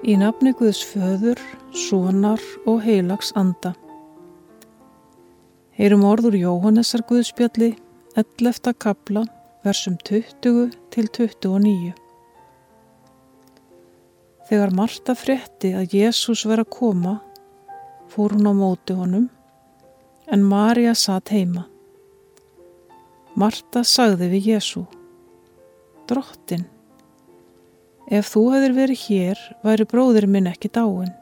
Í nafni Guðs föður, sonar og heilags anda. Heyrum orður Jóhannesar Guðspjalli, 11. kabla, versum 20 til 29. Þegar Marta frétti að Jésús var að koma, fór hún á móti honum, en Marja satt heima. Marta sagði við Jésú, Drottin, ef þú hefur verið hér, væri bróðir minn ekki dáin.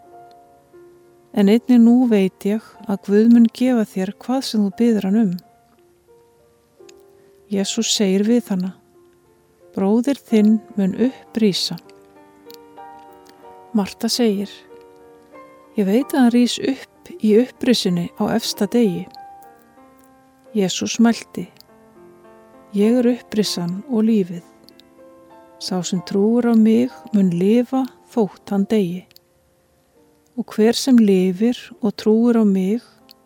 En einni nú veit ég að Guð mun gefa þér hvað sem þú byður hann um. Jésús segir við hana, bróðir þinn mun upprýsa. Marta segir, ég veit að hann rýs upp í upprisinu á efsta degi. Jésús mælti, ég er upprisan og lífið. Sá sem trúur á mig mun lifa þótt hann degi. Og hver sem lifir og trúur á mig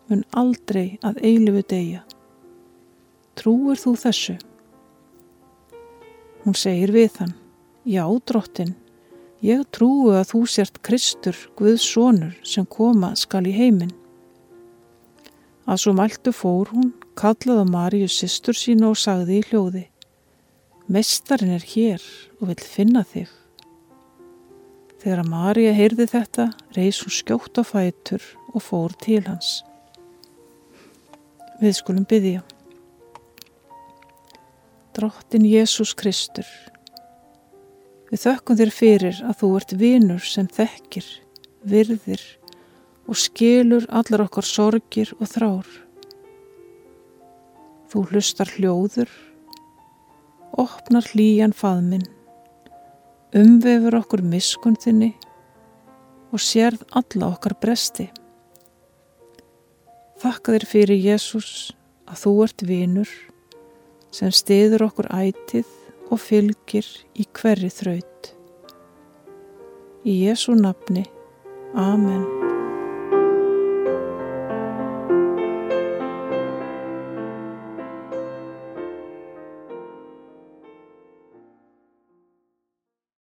mun aldrei að eilifu degja. Trúur þú þessu? Hún segir við hann, já drottin, Ég trúi að þú sért Kristur, Guðs sonur, sem koma skal í heiminn. Að svo mæltu fór hún, kallaði Maríu sýstur sína og sagði í hljóði, Mestarinn er hér og vil finna þig. Þegar Maríu heyrði þetta, reys hún skjótt á fætur og fór til hans. Við skulum byggja. Drottin Jésús Kristur, Við þökkum þér fyrir að þú ert vinur sem þekkir, virðir og skilur allar okkar sorgir og þrár. Þú hlustar hljóður, opnar hlýjan faðminn, umvefur okkur miskun þinni og sérð alla okkar bresti. Þakka þér fyrir Jésús að þú ert vinur sem stiður okkur ætið og fylgir í hverri þraut. Í Jésu nafni. Amen.